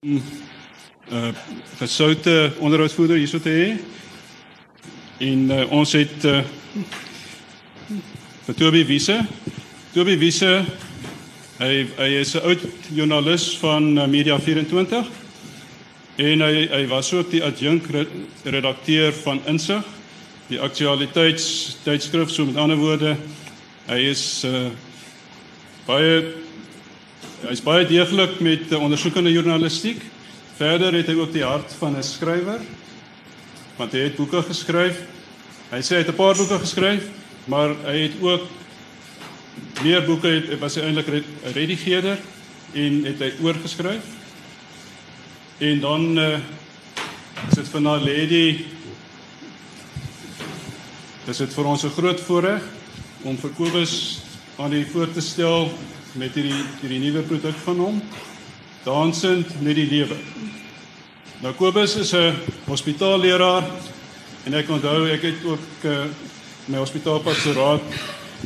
uh gesoute onderhoudsvoerder hierso te hê. En uh, ons het uh vir Toby Wise. Toby Wise hy hy is 'n oud joernalis van Media 24 en hy hy was ook die adjunk redakteur van Insig, die aktualiteits tydskrif so met ander woorde. Hy is uh baie hy's baie deeglik met uh, ondersoekende journalistiek. Verder het hy ook die hart van 'n skrywer. Want hy het boeke geskryf. Hy sê hy het 'n paar boeke geskryf, maar hy het ook meer boeke het was hy eintlik redigeerder en het hy oorgeskryf. En dan uh, is dit vir Naledi Dis dit vir ons 'n groot voorreg om vir Kobus aan die voor te stel met hierdie hierdie nuwe produk van hom dansend met die lewe. Nou Kobus is 'n hospitaalleraar en ek onthou ek het ook uh, my hospitaalpastoraat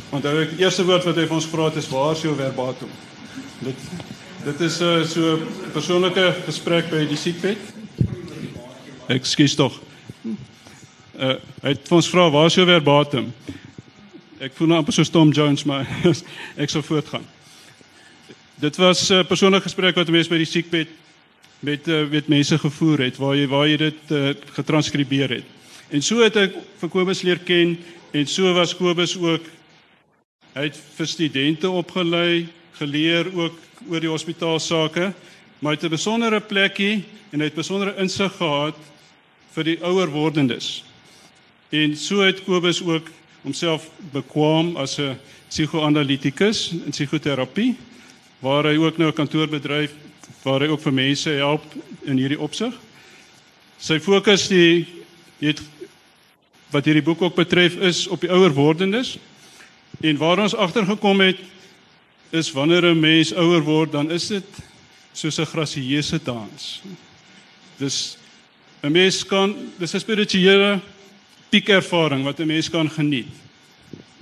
onthou ek eerste woord wat hy vir ons vra het is waar is jou verbatim. Dit dit is 'n uh, eh, so persoonlike gesprek by die siekbed. Ekskuus tog. Uh, hy het vir ons vra waar is jou verbatim. Ek voel nou amper so Tom Jones maar ek sal voortgaan. Dit was 'n uh, persoonlike gesprek wat mense by die siekbed met uh, met mense gevoer het waar jy waar jy dit uh, getranskribeer het. En so het ek vir Kobus leer ken en so was Kobus ook hy het vir studente opgelei, geleer ook oor die hospitaalsake, maar hy het 'n besondere plekkie en hy het besondere insig gehad vir die ouer wordendes. En so het Kobus ook homself bekwam as 'n psigoanalitikus in psigoterapie waar hy ook nou 'n kantoorbedryf waar hy ook vir mense help in hierdie opsig. Sy fokus die het wat hierdie boek ook betref is op die ouer wordendes. En waar ons agtergekom het is wanneer 'n mens ouer word, dan is dit soos 'n grasieuse dans. Dis 'n mens kan dis 'n spirituele piekervaring wat 'n mens kan geniet.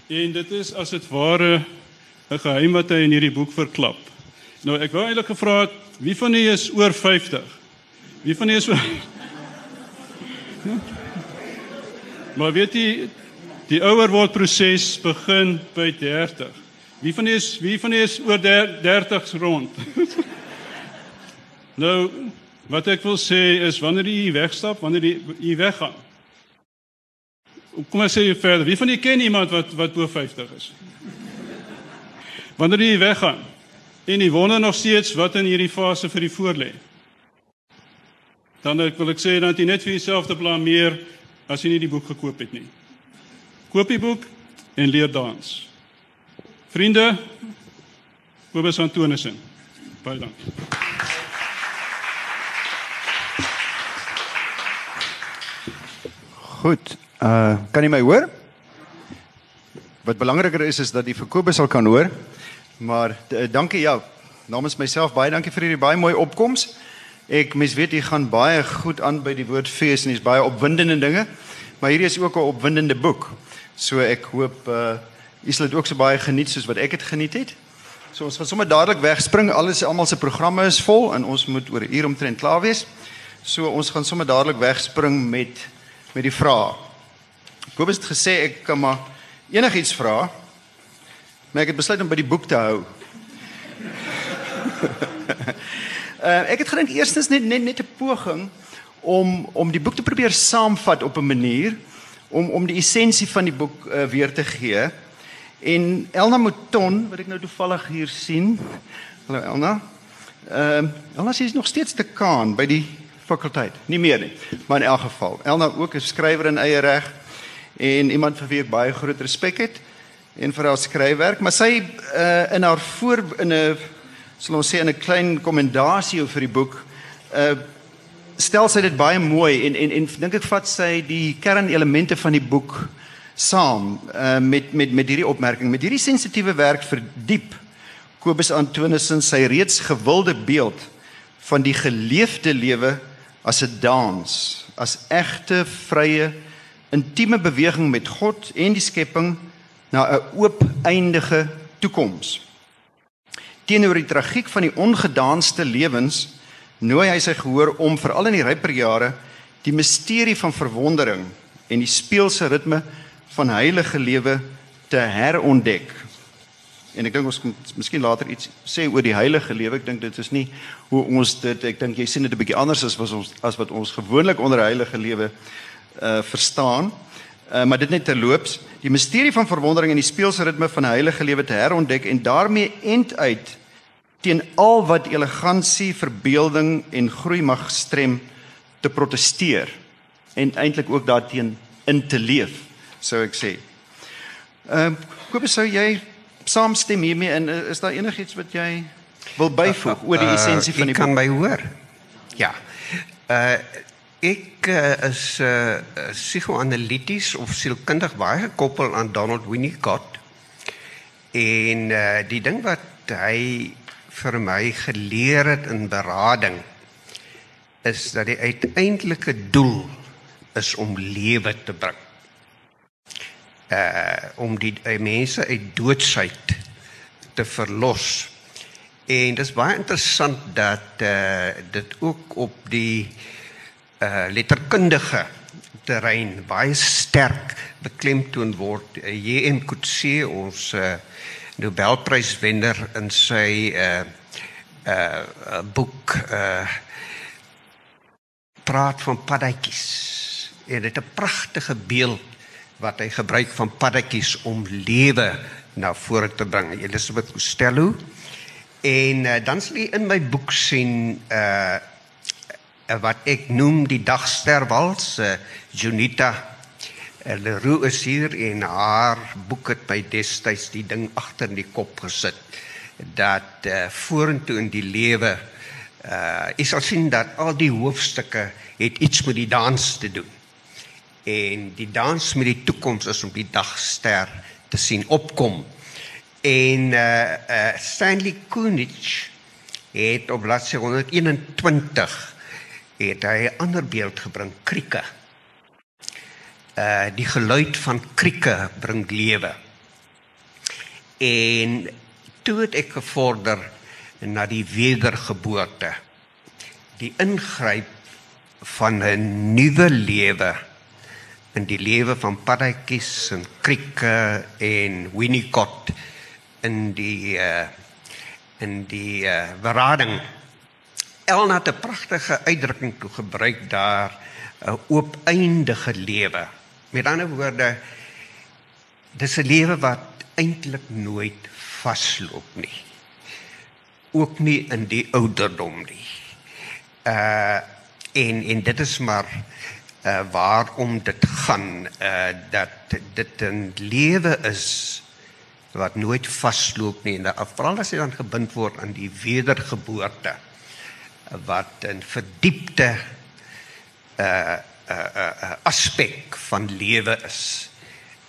En dit is as dit ware 'n geheim wat hy in hierdie boek verklap. Nou ek wou eintlik gevra het wie van julle is oor 50? Wie van julle is oor Maar weet jy die ouer word proses begin by 30. Wie van julle is wie van julle is oor 30s rond? nou wat ek wil sê is wanneer jy wegstap, wanneer jy, jy weggaan. Kom ek sê verder, wie van julle ken iemand wat wat oor 50 is? Wanneer jy weggaan, En jy wonder nog steeds wat in hierdie fase vir die voorlê. Dan ek wil ek sê dat jy net vir jouself te blameer as jy nie die boek gekoop het nie. Koop die boek en leer dans. Vriende, Kobus Antonissen. Baie dankie. Goed. Uh kan jy my hoor? Wat belangriker is is dat die verkoper sal kan hoor. Maar uh, dankie jou. Namens myself baie dankie vir hierdie baie mooi opkoms. Ek mens weet jy gaan baie goed aan by die woord fees en dis baie opwindende dinge. Maar hierdie is ook 'n opwindende boek. So ek hoop uh jy sal dit ook so baie geniet soos wat ek dit geniet het. So ons gaan sommer dadelik wegspring. Alles almal se programme is vol en ons moet oor 'n uur omtrent klaar wees. So ons gaan sommer dadelik wegspring met met die vrae. Kobus het gesê ek kan maar enigiets vra. Maar ek het besluit om by die boek te hou. uh, ek het gedink eerstens net net net 'n poging om om die boek te probeer saamvat op 'n manier om om die essensie van die boek uh, weer te gee. En Elna Mouton, wat ek nou toevallig hier sien. Hallo Elna. Ehm uh, Elna is nog steeds te kaan by die fakulteit. Nie meer nie. Maar in elk geval, Elna ook 'n skrywer in eie reg en iemand vir wie ek baie groot respek het en vir haar skryfwerk, maar sy uh, in haar voor in 'n sal ons sê in 'n klein kommendasie oor die boek uh stel sy dit baie mooi en en en dink ek vat sy die kernelemente van die boek saam uh met met met hierdie opmerking. Met hierdie sensitiewe werk vir diep Kobus Antonissen sy reeds gewilde beeld van die geleefde lewe as 'n dans as egte vrye intieme beweging met God en die skepping na 'n oop eindige toekoms. Teenoor die tragiek van die ongedaanste lewens nooi hy sy gehoor om veral in die ryper jare die misterie van verwondering en die speelse ritme van heilige lewe te herontdek. En ek dink ons moet miskien later iets sê oor die heilige lewe. Ek dink dit is nie hoe ons dit ek dink jy sien dit 'n bietjie anders as wat ons as wat ons gewoonlik onder heilige lewe uh verstaan. Uh maar dit net terloops, die misterie van verwondering en die speelse ritme van heilige lewe te herontdek en daarmee end uit teen al wat elegansie, verbeelding en groei mag strem te proteseer en eintlik ook daarteen in te leef, sou ek sê. Ehm uh, Kobus, sou jy saamstem hiermee en is daar enigiets wat jy wil byvoeg uh, uh, oor die essensie uh, van die kan my hoor? Ja. Uh ek uh, is uh psigoanalities of sielkundig baie gekoppel aan Donald Winnicott. En uh die ding wat hy vir my geleer het in berading is dat die uiteindelike doel is om lewe te bring. Uh om die uh, mense uit doodsheid te verlos. En dit is baie interessant dat uh dit ook op die uh letterkundige terrein baie sterk beklemtoon word. Uh, J.M. Coetzee ons uh Nobelpryswenner in sy uh uh boek uh praat van paddatjies en dit 'n pragtige beeld wat hy gebruik van paddatjies om lewe na vore te bring. Elisabeth Costello. En uh, dan sal jy in my boek sien uh wat ek noem die dagsterwals uh, Junita Leroux is hier en haar boek het my destyds die ding agter in die kop gesit dat uh, vorentoe in die lewe uh jy sal sien dat al die hoofstukke het iets met die dans te doen en die dans met die toekoms is om die dagster te sien opkom. En uh uh Stanley Kunitz het op bladsy 121 het hy 'n ander beeld gebring, krieke. Uh die geluid van krieke bring lewe. En toe het ek gevorder na die wedergeboorte. Die ingryp van 'n nuwe lewe in die lewe van paddatjies en krieke en Winnicott in die uh, in die uh, berading Elna het 'n pragtige uitdrukking toe gebruik daar 'n oopeindige lewe. Met ander woorde dis 'n lewe wat eintlik nooit vasloop nie. Ook nie in die ouderdom nie. Uh en en dit is maar uh, waarom dit gaan uh, dat dit 'n lewe is wat nooit vasloop nie en veral as jy dan gebind word aan die wedergeboorte wat 'n verdiepte uh uh uh aspek van lewe is.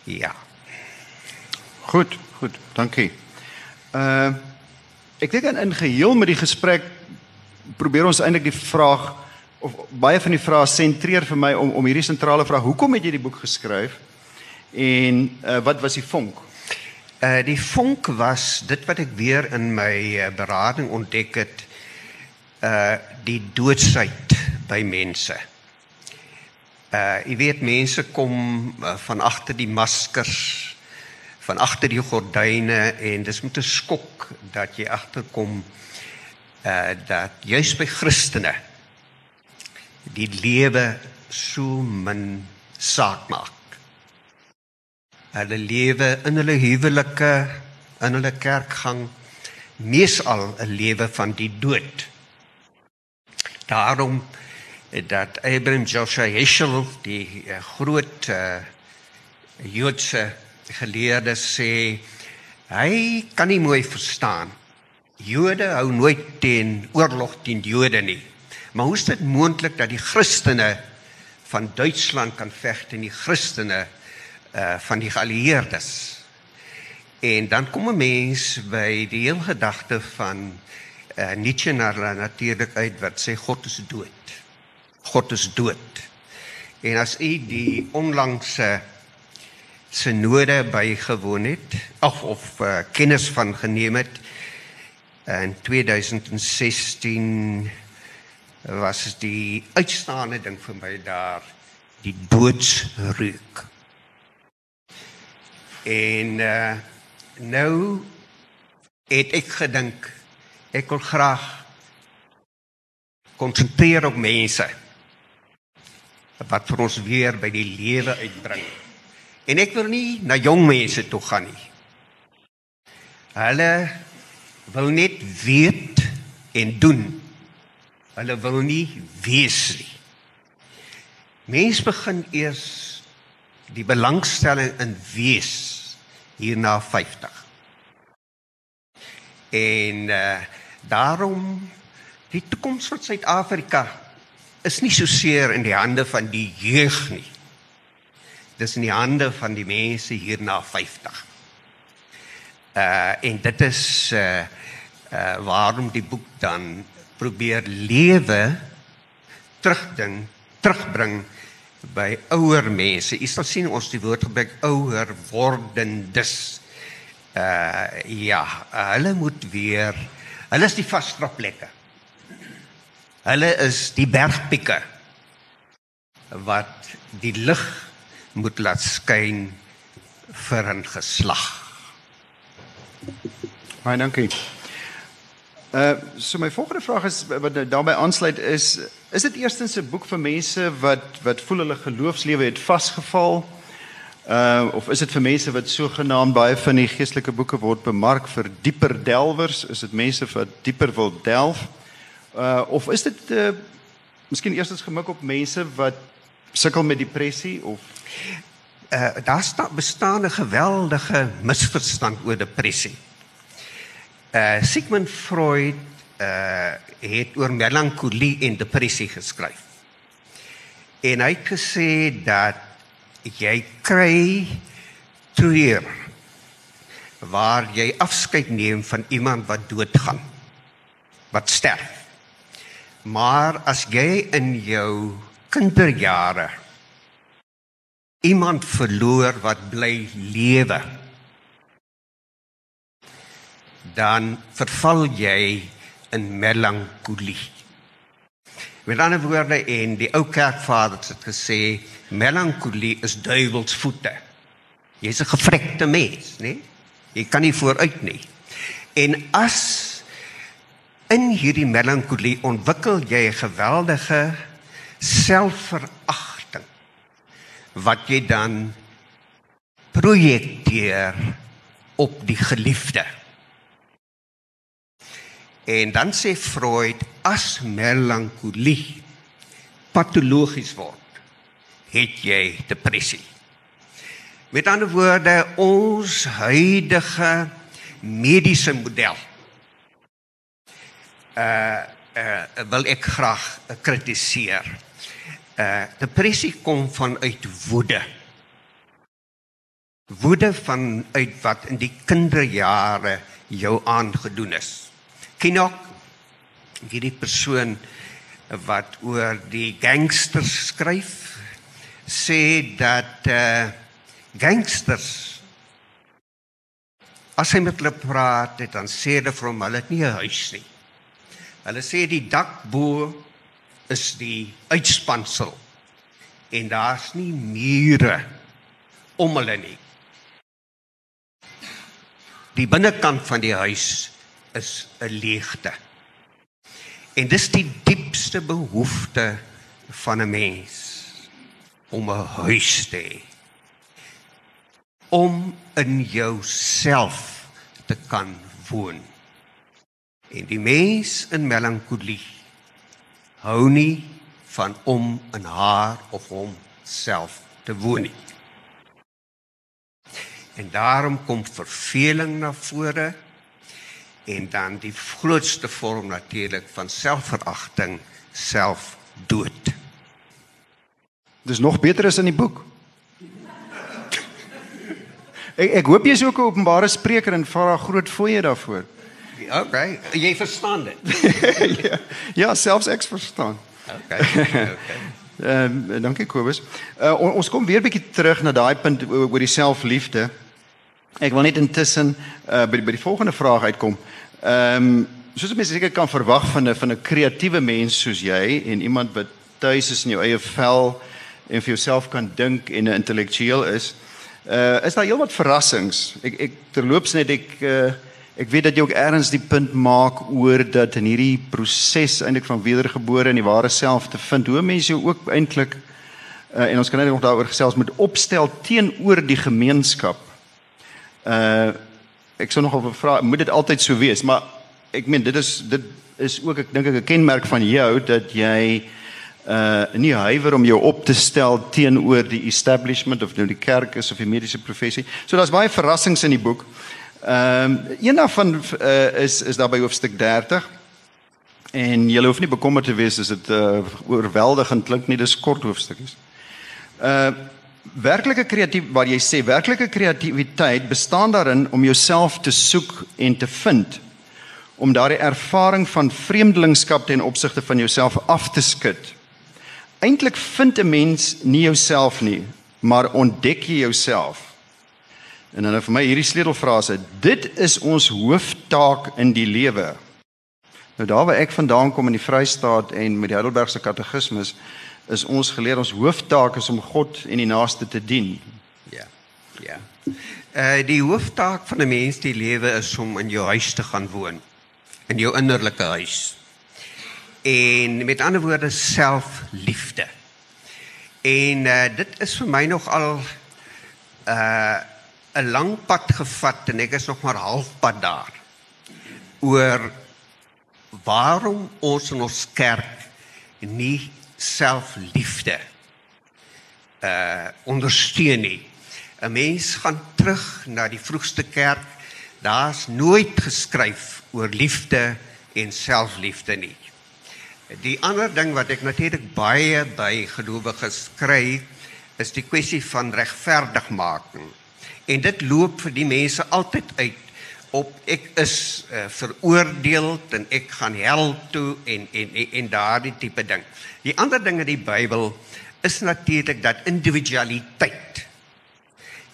Ja. Goed, goed. Dankie. Uh ek dink in geheel met die gesprek probeer ons eintlik die vraag of baie van die vrae sentreer vir my om om hierdie sentrale vraag. Hoekom het jy die boek geskryf? En uh, wat was die vonk? Uh die vonk was dit wat ek weer in my uh, berading ontdek het uh die doodsheid by mense. Uh jy weet mense kom uh, van agter die maskers van agter die gordyne en dis met 'n skok dat jy agterkom uh dat juis by Christene die lewe so min saak maak. Hulle lewe in hulle huwelike, in hulle kerkgang meesal 'n lewe van die dood. Daarom dat Abraham Joshua Heschel die uh, groot uh, Joodse geleerde sê hy kan nie mooi verstaan. Jode hou nooit teen oorlog teen Jode nie. Maar hoe is dit moontlik dat die Christene van Duitsland kan veg teen die Christene uh van die geallieerdes? En dan kom 'n mens by die hele gedagte van uh Nietzsche natuurlik uit wat sê God is dood. God is dood. En as u die onlangse synode bygewoon het, of of uh, kennis van geneem het in 2016 was die uitstaande ding vir my daar die doodsreuk. En uh nou het ek gedink ek wil graag konsentreer op mense wat vir ons weer by die lewe uitbring. En ek wil nie na jong mense toe gaan nie. Hulle wil net weet en doen. Hulle wil nie wees nie. Mens begin eers die belangstelling in wees hier na 50. En uh daarom die toekoms van Suid-Afrika is nie so seer in die hande van die jeug nie. Dis in die hande van die mense hier na 50. Uh en dit is uh uh waarom die boek dan probeer lewe terugding terugbring by ouer mense. Jy sal sien ons die woord gebruik ouer wordendes. Uh ja, hulle moet weer hulle is die vasstrapplekke. Hulle is die bergpieke wat die lig moet laat skyn vir 'n geslag. Baie dankie. Uh so my volgende vraag is wat daarbey aansluit is is dit eerstens 'n boek vir mense wat wat voel hulle geloofslewe het vasgeval? Uh of is dit vir mense wat sogenaamd baie van die geestelike boeke word bemark vir dieper delwers? Is dit mense wat dieper wil delf? Uh of is dit uh miskien eerstens gemik op mense wat sukkel met depressie of uh daar sta, bestaan 'n geweldige misverstand oor depressie. Uh Sigmund Freud uh het oor melankolie en depressie geskryf. En hy het gesê dat jy kry treur waar jy afskeid neem van iemand wat doodgaan wat sterf. Maar as jy in jou kinderjare iemand verloor wat bly lewe dan verval jy in melankolie met ander woorde en die ou kerkvaders het gesê melankolie is duiwelsvoete. Jy's 'n gevrekte mens, né? Jy kan nie vooruit nie. En as in hierdie melankolie ontwikkel jy 'n geweldige selfveragting wat jy dan projekteer op die geliefde. En dan sê Freud as melankolie patologies word het jy depressie. Met ander woorde, ons huidige mediese model uh uh wil ek graag kritiseer. Uh depressie kom vanuit woede. Woede vanuit wat in die kinderjare jou aangedoen is. Kinok hierdie persoon wat oor die gangsters skryf sê dat uh gangsters as hy met hulle praat, het, dan sê hulle vir hom hulle het nie 'n huis nie. Hulle sê die dak bo is die uitspansel en daar's nie mure om hulle nie. Die binnekant van die huis is 'n leegte. En dis die diepste behoefte van 'n mens om 'n huis te hê. Om in jouself te kan woon. En die mens in melankolie hou nie van om in haar of hom self te woon nie. En daarom kom verveling na vore en dan die grootste vorm natuurlik van selfveragting, selfdood. Dis nog beter as in die boek. Ek ek hoop jy's ook 'n openbare spreker en 'n groot fooie daarvoor. Okay, jy verstaan dit. ja, ja, selfs ek verstaan. Okay. Okay. Ehm uh, dankie Kobus. Uh, on, ons kom weer bietjie terug na daai punt oor die selfliefde. Ek wil net intussen uh, by die, by die volgende vraag uitkom. Ehm um, soos mense seker kan verwag van 'n van 'n kreatiewe mens soos jy en iemand wat tuis is in jou eie vel en vir jouself kan dink en 'n intellektueel is, uh is daar heelwat verrassings. Ek ek terloops net ek uh ek weet dat jy ook ergens die punt maak oor dat in hierdie proses eintlik van wedergebore in die ware self te vind, hoe mense jou ook eintlik uh en ons kan net nog daaroor gesels met opstel teenoor die gemeenskap. Uh ek sou nogal vra, moet dit altyd so wees? Maar ek meen dit is dit is ook ek dink ek 'n kenmerk van jou dat jy uh nie huiwer om jou op te stel teenoor die establishment of nou die kerk is of die mediese professie. So daar's baie verrassings in die boek. Ehm um, een daarvan uh, is is daar by hoofstuk 30. En jy hoef nie bekommerd te wees as dit uh oorweldigend klink nie, dis kort hoofstukkies. Uh werklike kreatief waar jy sê werklike kreatiwiteit bestaan daarin om jouself te soek en te vind om daardie ervaring van vreemdelingskap ten opsigte van jouself af te skud. Eintlik vind 'n mens nie jouself nie, maar ontdek jy jouself. En dan vir my hierdie sleutelfrase, dit is ons hooftaak in die lewe. Nou daar waar ek vandaan kom in die Vrystaat en met die Heidelbergse Katekismus is ons geleer ons hooftaak is om God en die naaste te dien. Ja. Ja. Uh die hooftaak van 'n mens die lewe is om in jou huis te gaan woon. In jou innerlike huis. En met ander woorde selfliefde. En uh dit is vir my nog al uh 'n lang pad gevat en ek is nog maar halfpad daar. Oor waarom ons in ons kerk nie selfliefde uh ondersteun nie. 'n Mens gaan terug na die vroegste kerk. Daar's nooit geskryf oor liefde en selfliefde nie. Die ander ding wat ek natuurlik baie by gelowiges kry, is die kwessie van regverdigmaking. En dit loop vir die mense altyd uit op ek is uh, veroordeel en ek gaan hel toe en en en, en daardie tipe ding. Die ander ding in die Bybel is natuurlik dat individualiteit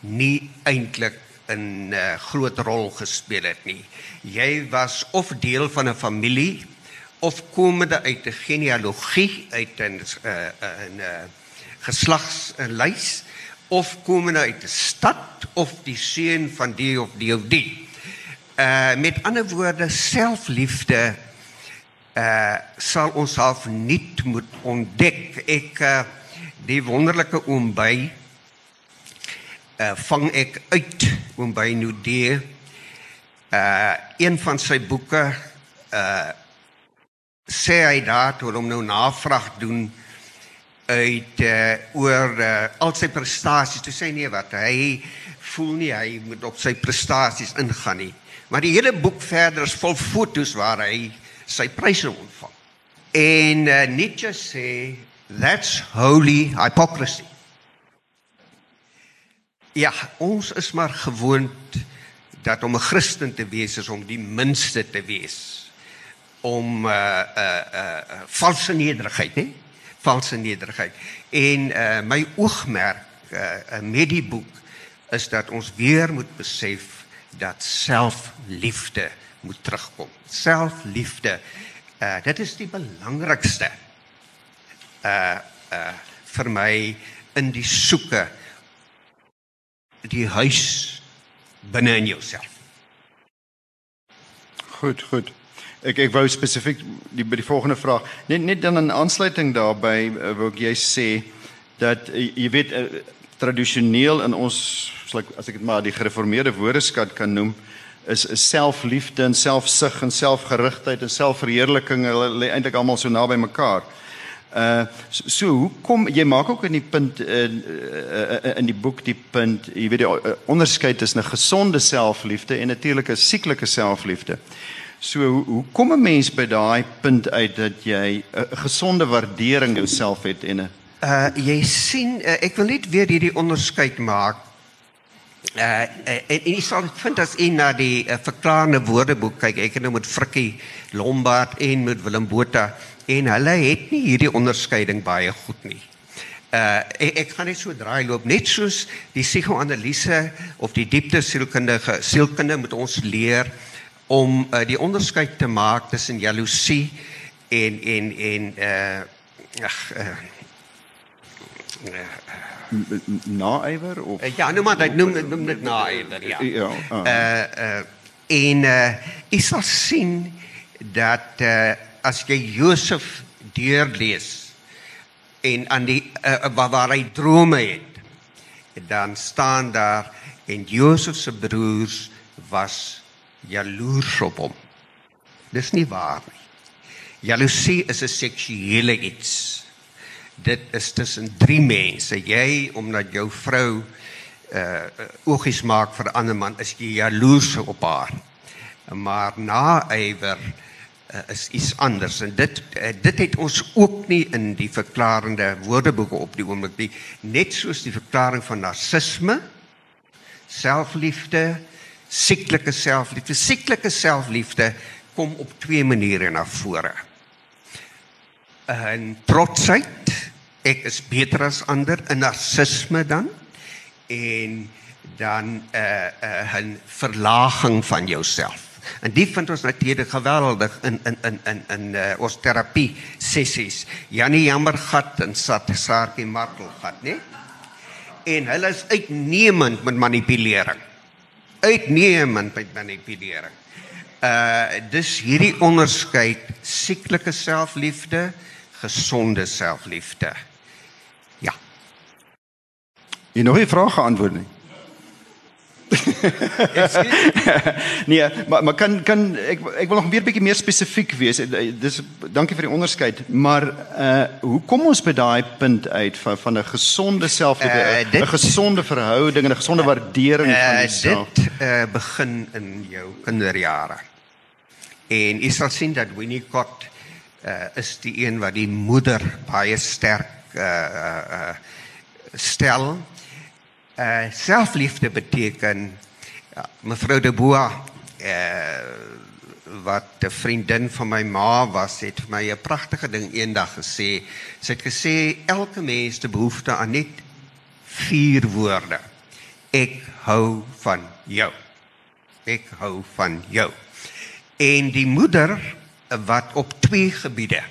nie eintlik 'n uh, groot rol gespeel het nie. Jy was of deel van 'n familie of komende uit 'n genealogie uit 'n 'n 'n geslagslys of komende uit 'n stad of die seun van die of die of die. Uh met ander woorde selfliefde uh sal ons half nuut moet ontdek. Ek uh die wonderlike oom by uh vang ek uit oom by Nudee. Uh een van sy boeke uh sê hy daar toe hom nou navraag doen uit uh, oor uh, al sy prestasies. Toe sê nee wat, hy voel nie hy moet op sy prestasies ingaan nie. Maar die hele boek verder is vol fotos waar hy sy pryse ontvang. En uh, Nietzsche sê that's holy hypocrisy. Ja, ons is maar gewoond dat om 'n Christen te wees is om die minste te wees. Om 'n uh, 'n uh, uh, valse nederigheid, hè? Valse nederigheid. En uh, my oogmerk uh, met die boek is dat ons weer moet besef dat selfliefde moet terugkom. Selfliefde. Uh dit is die belangrikste uh uh vir my in die soeke die huis binne in jouself. Goed, goed. Ek ek wou spesifiek die by die volgende vraag net net dan 'n aansluiting daarbey uh, wou ek jy sê dat uh, jy weet uh, tradisioneel in ons as ek dit maar die gereformeerde woordeskat kan noem is is selfliefde en selfsug en selfgerigtheid en selfverheerliking hulle lê eintlik almal so naby mekaar. Uh so, so hoe kom jy maak ook in die punt in uh, in die boek die punt jy weet die uh, onderskeid tussen 'n gesonde selfliefde en natuurlik 'n sieklike selfliefde. So hoe, hoe kom 'n mens by daai punt uit dat jy 'n uh, gesonde waardering jouself het en 'n uh jy sien uh, ek wil net weer hierdie onderskeid maak. Uh, en, en jy sal vind as jy na die uh, verklarende woordeboek kyk, ek het nou met Frikkie Lombard en met Willem Botha en hulle het nie hierdie onderskeiding baie goed nie. Uh ek, ek gaan net so draai loop. Net soos die psigoanalise of die diepte sielkundige sielkunde moet ons leer om uh, die onderskeid te maak tussen jaloesie en en en uh ag uh, Naaiwer of uh, ja, noem maar dit noem noem dit naaiwer, ja. ja. Uh, Uh uh en uh jy sal sien dat uh as jy Josef deurlees en aan die uh, waar, waar hy drome het, dan staan daar en Josef se broers was jaloers op hom. Dis nie waar nie. Jaloesie is 'n seksuele iets. Dit is tussen drie mense. Jy omdat jou vrou uh oogies maak vir 'n ander man, is jy jaloers op haar. Maar naaiwer uh, is iets anders en dit uh, dit het ons ook nie in die verklarende woordeboeke op die oomblik nie, net soos die verklaring van narcisme, selfliefde, sieklike selfliefde. Sieklike selfliefde kom op twee maniere na vore. En trotsheid, ek is beter as ander, 'n narcisme dan en dan 'n uh, 'n uh, 'n verlaging van jouself. En dit vind ons natuurlik geweldig in in in in in uh, ons terapie sessies. Janie Jammergat en Saartjie Martelgat, né? En hulle is uitnemend met manipulering. Uitnemend met manipulering. Uh dis hierdie onderskeid sieklike selfliefde, gesonde selfliefde. Ja. jy nog nie vrae geantwoord nie. nee, maar maar kan kan ek ek wil nog weer 'n bietjie meer spesifiek wees. Eh, Dis dankie vir die onderskeid, maar uh hoe kom ons by daai punt uit van van 'n gesonde selfliefde, Eh, 'n uh, gesonde verhouding en 'n gesonde waardering van Uh, jouself? dit uh, begin in jou kinderjare. En jy sal sien dat Winnicott uh, is die een wat die moeder baie sterk uh, uh, uh, stel. Uh, selfliefde beteken ja, mevrou De Boer uh, wat 'n vriendin van my ma was, het vir my 'n pragtige ding eendag gesê. Sy het gesê elke mens het behoefte aan net vier woorde. Ek hou van jou. Ek hou van jou. En die moeder wat op twee gebiede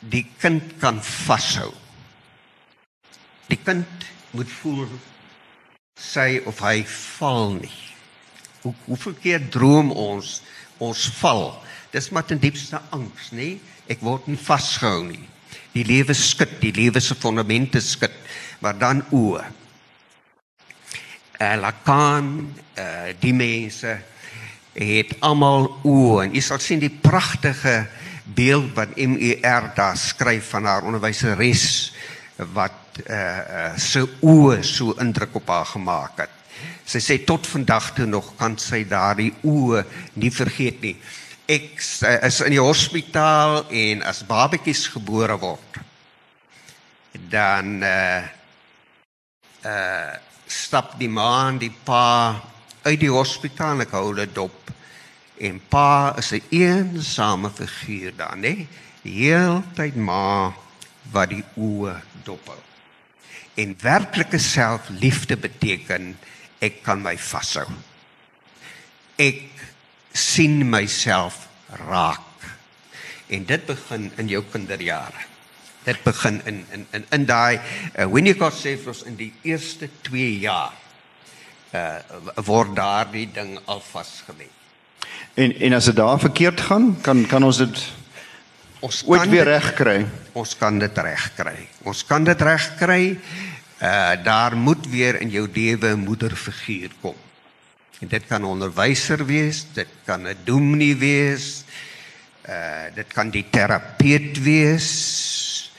die kind kan vashou. Die kind moet voel sy of hy val nie. Hoe hoeveel keer droom ons ons val? Dis maar ten diepste angs, nê? Ek word nie vasgehou nie. Die lewe skud, die lewe se fondamente skud, maar dan oë. Uh, Lacan, uh, die mense het almal oë en jy sal sien die pragtige beeld wat MER daar skryf van haar onderwyseres wat uh, uh, se oë so indruk op haar gemaak het. Sy sê tot vandag toe nog kan sy daardie oë nie vergeet nie. Ek uh, is in die hospitaal en as babetjies gebore word dan uh uh stap die ma en die pa uit die hospitaal en ek hou hulle dop. En pa is 'n eensame figuur daar, né? Die heeltyd ma wat die oë dop hou. En werklike selfliefde beteken ek kan my vashou. Ek sien myself raak. En dit begin in jou kinderjare. Dit begin in in in in daai uh, Winnicott sê vir ons in die eerste 2 jaar uh word daardie ding al vasgelê. En en as dit daar verkeerd gaan, kan kan ons dit Ons ooit kan weer dit- reg kry. Ons kan dit regkry. Ons kan dit regkry. Uh daar moet weer in jou lewe 'n moederfiguur kom. En dit kan 'n onderwyser wees, dit kan 'n dominee wees. Uh dit kan die terapeut wees.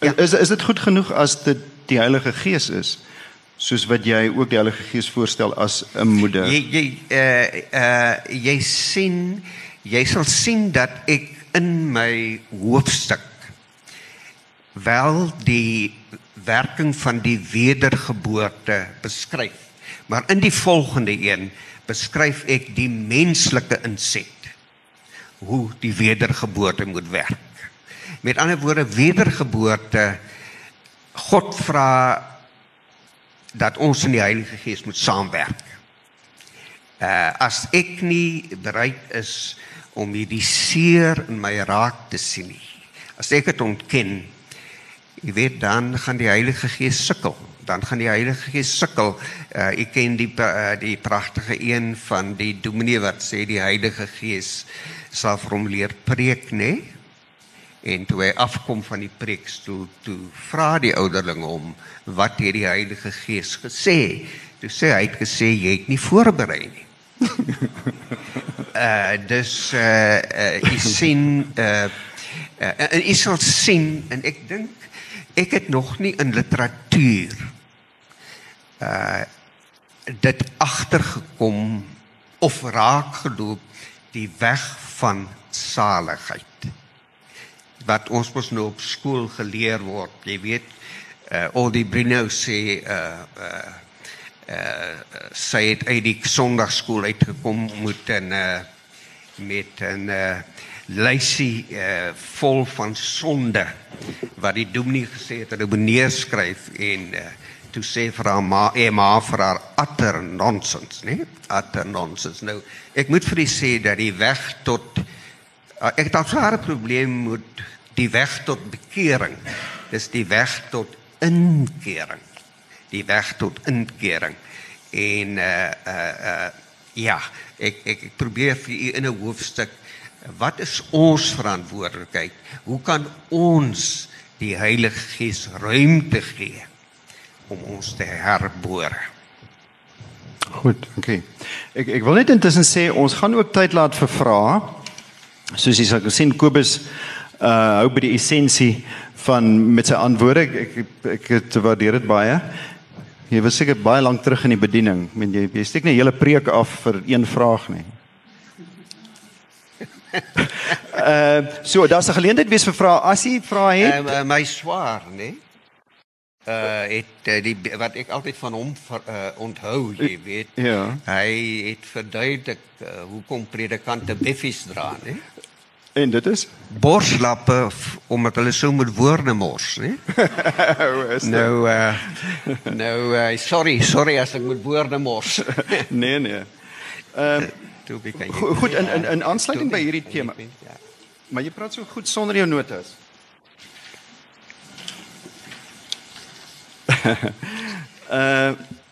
Ja. Is is dit goed genoeg as dit die Heilige Gees is? Soos wat jy ook die Heilige Gees voorstel as 'n moeder. Jy jy uh uh jy sien jy sal sien dat ek in my hoofstuk wel die werking van die wedergeboorte beskryf. Maar in die volgende een beskryf ek die menslike inset hoe die wedergeboorte moet werk. Met ander woorde wedergeboorte God vra dat ons in die Heilige Gees moet saamwerk. Uh as ek nie bereid is om hierdie seer in my raak te sien nie. As ek dit ontken, jy weet dan gaan die Heilige Gees sukkel. Dan gaan die Heilige Gees sukkel. Uh ek ken die uh, die pragtige een van die dominee wat sê die Heilige Gees sal vir hom leer preek, né? Nee? En toe hy afkom van die preekstoel, toe vra die ouderling hom wat het die Heilige Gees gesê? Toe sê hy het gesê jy het nie voorberei nie. Uh dus uh, uh jy sien uh, uh en jy sal sien en ek dink ek het nog nie in literatuur uh dit agtergekom of raak geloop die weg van saligheid wat ons mos nou op skool geleer word. Jy weet uh al die Bruno sê uh uh uh sy het uit die sonndagskool uitgekom moet en uh met 'n uh lysie uh vol van sonde wat die dominee gesê het hulle moet neerskryf en uh toe sê vir haar ma Emma vir haar utter nonsens nê utter nonsens. Nou ek moet vir u sê dat die weg tot uh, ek het 'n sware probleem met die weg tot bekering. Dis die weg tot inkering die weg tot inkering. En uh uh uh ja, ek ek, ek probeer vir u in 'n hoofstuk wat is ons verantwoordelikheid? Hoe kan ons die Heilige Gees ruimte gee om ons te herbore? Goed, okay. Ek ek wil net intussen sê ons gaan ook tyd laat vir vrae. Soos jy sê sien Kobus uh hou by die essensie van met sy antwoorde. Ek ek, ek waardeer dit baie. Jy was seker baie lank terug in die bediening. Men jy jy steek net 'n hele preek af vir een vraag nie. uh so, daar's 'n geleentheid wees vir vrae. As jy vra het, uh, my swaar, nê? Uh het uh, die wat ek altyd van hom ver, uh, onthou, jy weet. Ja. Hy het verduidelik uh, hoekom predikante beffies dra, nê? En dit is borslappe omdat hulle so met woorde mors, né? nou uh nou uh, sorry, sorry as ek met woorde mors. nee nee. Ehm uh, go goed in in in aansluiting by hierdie tema. Ja. Maar jy praat so goed sonder jou notas. uh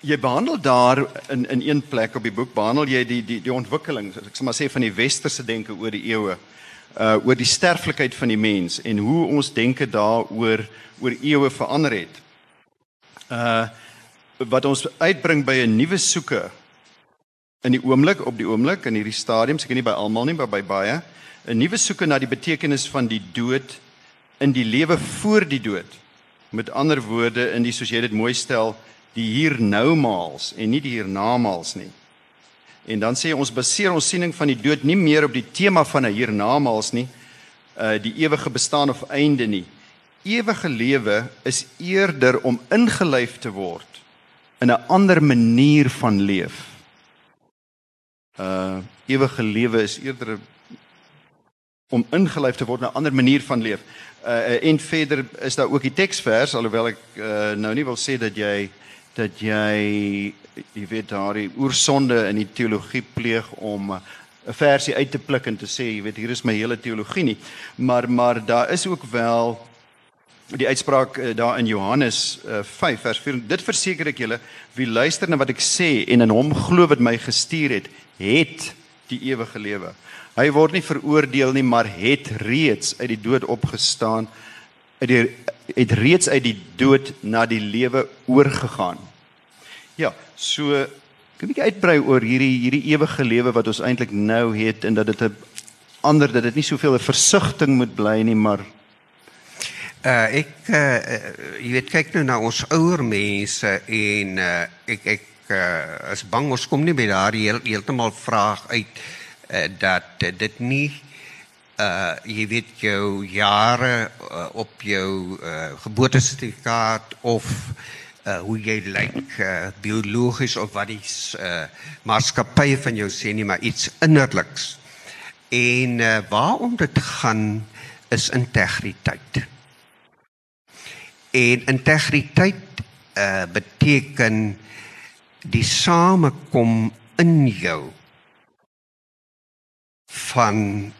jy behandel daar in in een plek op die boek behandel jy die die die ontwikkeling ek sê maar sê van die westerse denke oor die eeue uh oor die sterflikheid van die mens en hoe ons denke daaroor oor eeue verander het. Uh wat ons uitbring by 'n nuwe soeke in die oomblik op die oomblik in hierdie stadium, seker nie by almal nie, maar by baie, 'n nuwe soeke na die betekenis van die dood in die lewe voor die dood. Met ander woorde in die soos jy dit mooi stel, die hier nou maals en nie die hiernamaals nie. En dan sê ons baseer ons siening van die dood nie meer op die tema van 'n hiernamaals nie, uh die ewige bestaan of einde nie. Ewige lewe is eerder om ingelyf te word in 'n ander manier van leef. Uh ewige lewe is eerder om ingelyf te word in 'n ander manier van leef. Uh en verder is daar ook die teksvers alhoewel ek uh, nou nie wil sê dat jy dat jy jy weet daardie oorsonde in die teologie pleeg om 'n versie uit te pluk en te sê jy weet hier is my hele teologie nie. Maar maar daar is ook wel die uitspraak uh, daar in Johannes uh, eh, 5 vers 4 dit verseker ek julle wie luister na wat ek sê en in hom glo wat my gestuur het het die ewige lewe. Hy word nie veroordeel nie maar het reeds uit die dood opgestaan uit die het reeds uit die dood na die lewe oorgegaan Ja, so kan 'n bietjie uitbrei oor hierdie hierdie ewige lewe wat ons eintlik nou het en dat dit 'n ander dat dit nie soveel 'n versigtiging moet bly nie, maar uh ek uh, jy weet kyk nou na ons ouer mense en uh, ek ek uh, is bang ons kom nie by daardie heel, heeltemal vraag uit uh, dat uh, dit nie uh jy weet jou jare uh, op jou uh, geboortesertifikaat of uh, hoe jy lyk uh, biologies of wat die uh, maatskappy van jou sê nie maar iets innerliks. En uh, waarom dit gaan is integriteit. En integriteit uh, beteken die samekom in jou van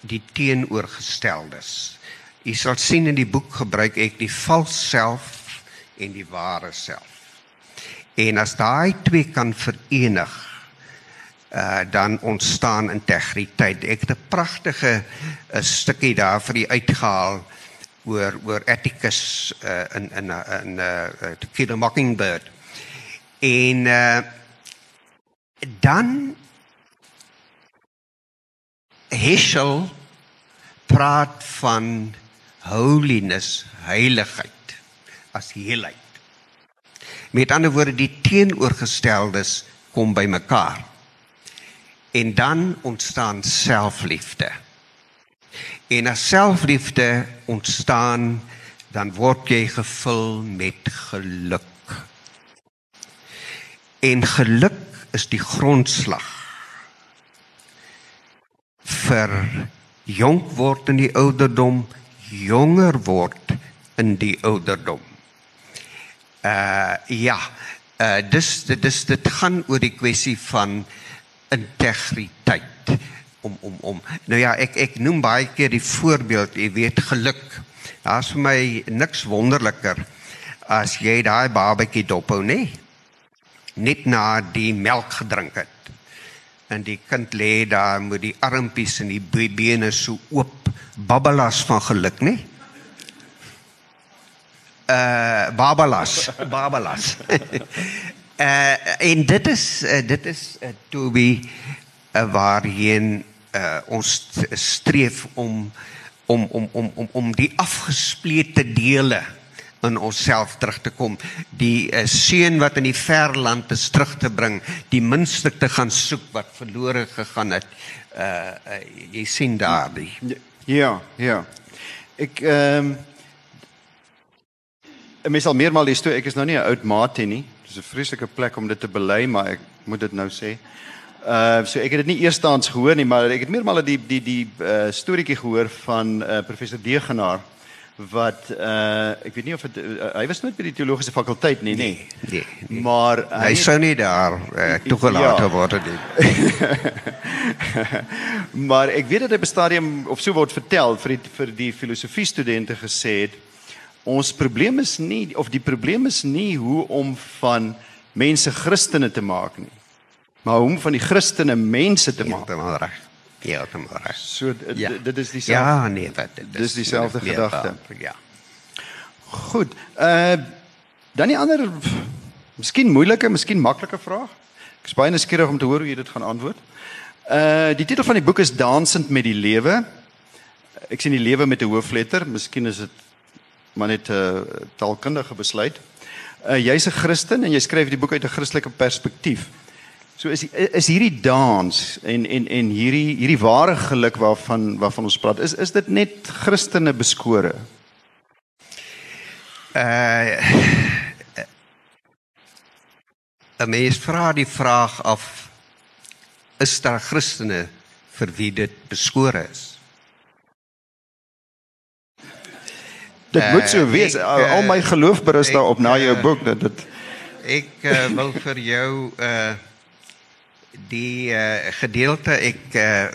die teenoorgesteldes. U sal sien in die boek gebruik ek die vals self en die ware self. En as daai twee kan verenig, uh dan ontstaan integriteit. Ek het 'n pragtige 'n stukkie daar vir u uitgehaal oor oor Atticus uh in in in uh To Kill a Mockingbird. En uh dan Heschel praat van holiness, heiligheid as heelheid. Met ander woorde die teenoorgesteldes kom by mekaar. En dan ontstaan selfliefde. En as selfliefde ontstaan, dan word jy gevul met geluk. En geluk is die grondslag vir jonk word in die ouderdom, jonger word in die ouderdom. Uh ja, uh dis dis dit gaan oor die kwessie van integriteit om om om. Nou ja, ek ek noem baie keer die voorbeeld, jy weet geluk. Daar's vir my niks wonderliker as jy daai babatjie dophou, nê? Net na die melk gedrink het. En die kind lê daar met die armpies en die bene so oop, babbelas van geluk, nê? Uh babalas, babalas. uh en dit is uh, dit is uh, Toby uh, waarheen uh, ons streef om om om om om om die afgesplete dele in onsself terug te kom. Die uh, seun wat in die ver land is terug te bring, die minste te gaan soek wat verlore gegaan het. Uh, uh jy sien daardie. Ja, ja. Ek ehm um, Mens al meermaal die storie, ek is nou nie 'n oud maat nie. Dis 'n vreeslike plek om dit te bely, maar ek moet dit nou sê. Uh so ek het dit nie eerstehands gehoor nie, maar ek het meermaal die die die uh storieetjie gehoor van uh professor Degenaar wat uh ek weet nie of het, uh, hy was nooit by die teologiese fakulteit nie, nee. Nee. nee. Maar hy, hy sou nie daar uh, toegelaat ja. word nie. maar ek weet dat hy op stadium of so word vertel vir die vir die filosofie studente gesê het ons probleem is nie of die probleem is nie hoe om van mense Christene te maak nie. Maar hoe om van die Christene mense te maak. Maar reg. Maar reg. So ja. dit is dieselfde. Ja, nee, wat dit is. Dis dieselfde gedagte. Ja. Goed. Uh dan die ander miskien moeilike, miskien maklike vraag. Ek is baie nuuskierig om te hoor hoe jy dit gaan antwoord. Uh die titel van die boek is Dansend met die lewe. Ek sien die lewe met 'n hoofletter. Miskien is dit maar net 'n uh, taalkundige besluit. Uh, jy's 'n Christen en jy skryf die boek uit 'n Christelike perspektief. So is is hierdie dans en en en hierdie hierdie ware geluk waarvan waarvan ons praat, is is dit net Christene beskore? Uh 'n mens vra die vraag af is daar Christene vir wie dit beskore is? Dit moet so wees. Uh, ek, Al my geloof berus daarop na jou uh, boek dat dit ek uh, wil vir jou uh die uh, gedeelte ek uh,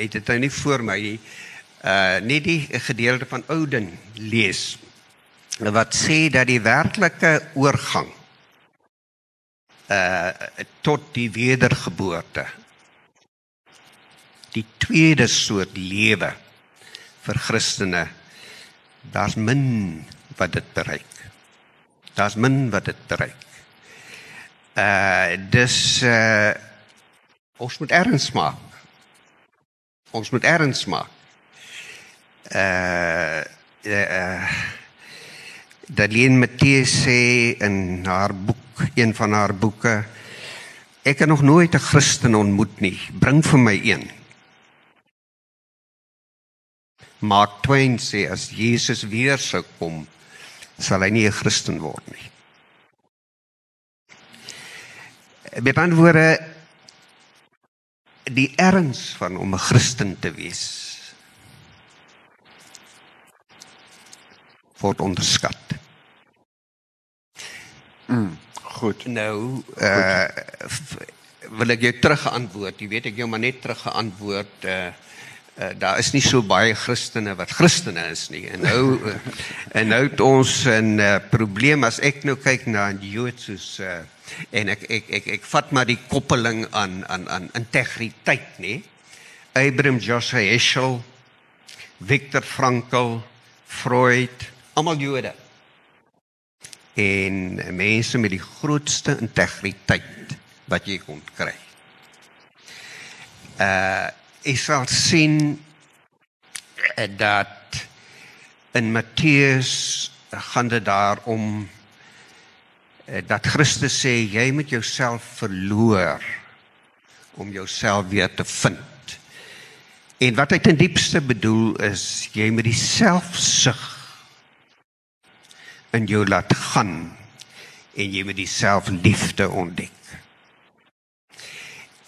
het dit nou nie voor my uh nie die gedeelte van Ouden lees wat sê dat die werklike oorgang uh tot die wedergeboorte die tweede soort lewe vir Christene daar's min wat dit bereik. Daar's min wat dit bereik. Uh dis uh ons moet erns maak. Ons moet erns maak. Uh uh Darlene Matthys sê in haar boek, een van haar boeke, ek het nog nooit 'n Christen ontmoet nie. Bring vir my een. Mark Twain sê as Jesus weer sou kom, sal hy nie 'n Christen word nie. Met ander woorde die erns van om 'n Christen te wees word onderskat. Mm, goed. Nou, uh wil ek jou terugantwoord. Jy weet ek jou maar net teruggeantwoord uh Uh, daar is nie so baie Christene wat Christene is nie. En nou uh, en nou het ons 'n uh, probleem as ek nou kyk na die Jode soos uh, en ek ek ek ek vat maar die koppeling aan aan aan integriteit, nê? Abraham Joshua Heschel, Viktor Frankl, Freud, almal Jode. En mense met die grootste integriteit wat jy kon kry. Uh ek sal sien uh, dat in Matteus gaan dit daarom uh, dat Christus sê jy moet jouself verloor om jouself weer te vind. En wat hy ten diepste bedoel is jy moet die selfsug in jou laat gaan en jy moet die selfliefde ontdek.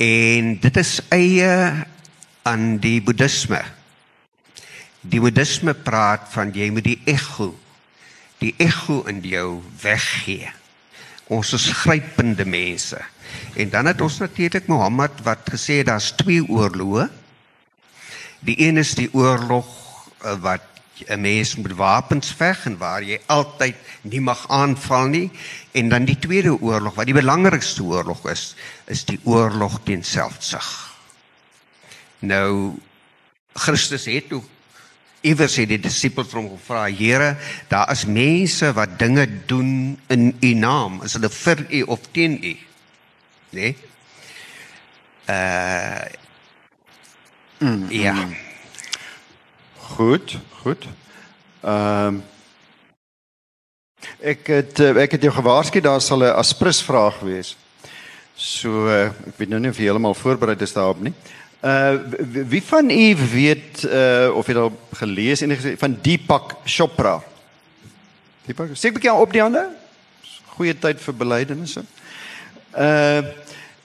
En dit is eie aan die boeddhisme. Die boeddhisme praat van jy moet die ego, die ego in jou weggee. Ons is grypende mense. En dan het ons natuurlik Mohammed wat gesê daar's twee oorloë. Die een is die oorlog uh, wat 'n mens met wapens veg en waar jy altyd nie mag aanval nie en dan die tweede oorlog wat die belangrikste oorlog is is die oorlog teen selfsug. Nou Christus het ook iewers het die disippels van hom gevra: "Here, daar is mense wat dinge doen in u naam, is hulle vir u of teen u?" Né? Nee? Uh Mm, Ja. mm. Goed, goed. Ehm um, ek het ek het jou gewaarsku daar sal 'n aspris vraag wees. So uh, ek weet nou nie of jy heeltemal voorberei is daarop nie. Uh wie- van u weet uh of jy al gelees en gesê van Deepak Chopra? Deepak, sê 'n bietjie op die hande? Goeie tyd vir belydenisse. Uh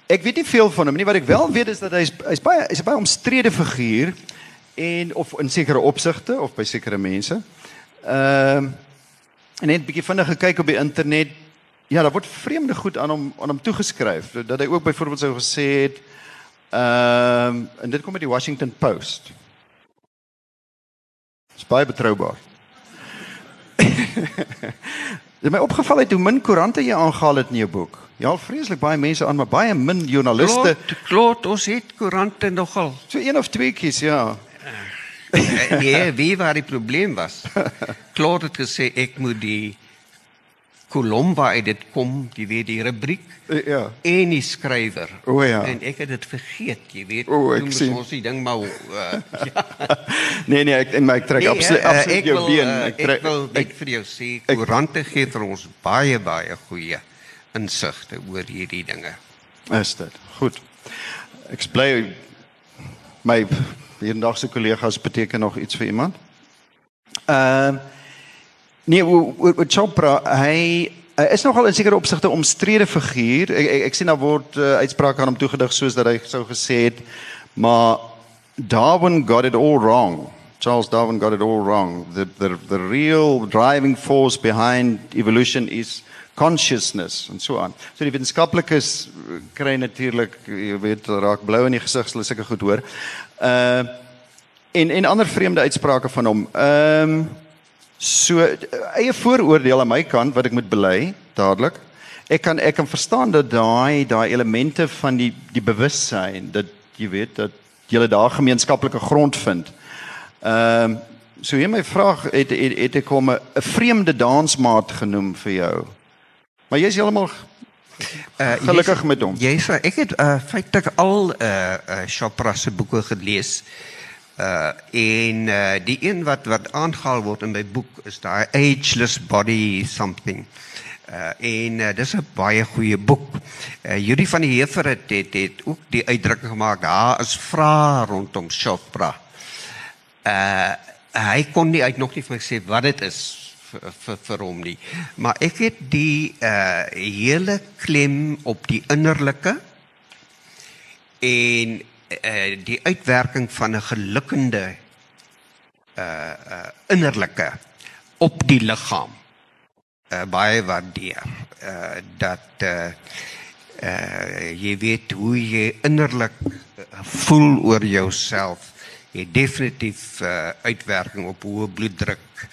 ek weet nie veel van hom nie. Wat ek wel weet is dat hy's hy's baie hy's 'n baie omstrede figuur en of in sekere opsigte of by sekere mense. Ehm uh, en net 'n bietjie vinnig gekyk op die internet. Ja, daar word vreemde goed aan hom aan hom toegeskryf. Dat hy ook byvoorbeeld sou gesê het ehm um, en dit kom uit die Washington Post. Dis baie betroubaar. Dit my opgeval het hoe min koerante jy aangehaal het in jou boek. Jy haal vreeslik baie mense aan, maar baie min joernaliste. Klot, klot, ons het koerante nogal. So een of twee kies, ja. Nee, wie waar die probleem was? Klot het gesê ek moet die kolom waar uit dit kom, jy weet die rubriek Eh, Ja. en die skrywer. O, ja. En ek het dit vergeet, jy weet. O, ek Toen moes sien. Ons die ding maar uh, ja. Nee nee, ek en my ek trek nee, absoluut eh, absoluut ek jou wil, been. Ek trek ek wil net vir jou sê koerante gee vir ons baie baie goeie insigte oor hierdie dinge. is dit. Goed. Ek bly my hierdagse kollegas beteken nog iets vir iemand. Ehm uh, nee, o- o- o- Chopra, hy hy is nogal in sekere opsigte omstrede figuur. Ek ek, ek sien daar word uh, uitsprake aan hom toegedig soos dat hy sou gesê het, maar Darwin got it all wrong. Charles Darwin got it all wrong. The the the real driving force behind evolution is consciousness en so aan. So die wetenskaplikes eh, kry natuurlik, jy weet, raak blou in die gesig as hulle sulke goed hoor. Uh en en ander vreemde uitsprake van hom. Ehm um, so eh, eie vooroordeel aan my kant wat ek moet bely dadelik. Ek kan ek kan verstaan dat daai daai elemente van die die bewussyn dat jy weet dat jy daar gemeenskaplike grond vind. Ehm um, so hier my vraag het het, het ek hom 'n vreemde dansmaat genoem vir jou. Maar jy's heeltemal Uh, gelukkig met hom. Jy sê ek het uh, feitelik al uh, uh Chopra se boeke gelees. Uh en uh die een wat wat aangehaal word in my boek is daai Ageless Body something. Uh en uh, dis 'n baie goeie boek. Uh Judy van die Heever het, het het ook die uitdrukking gemaak daar is vrae rondom Chopra. Uh hy kon nie uit nog nie vir my sê wat dit is vir vir, vir hom nie. Maar ek het die uh hele klem op die innerlike en uh die uitwerking van 'n gelukkende uh uh innerlike op die liggaam uh baie waardeer. Uh dat uh uh jy weet hoe jy innerlik voel oor jouself. Jy definitief uh uitwerking op hoë bloeddruk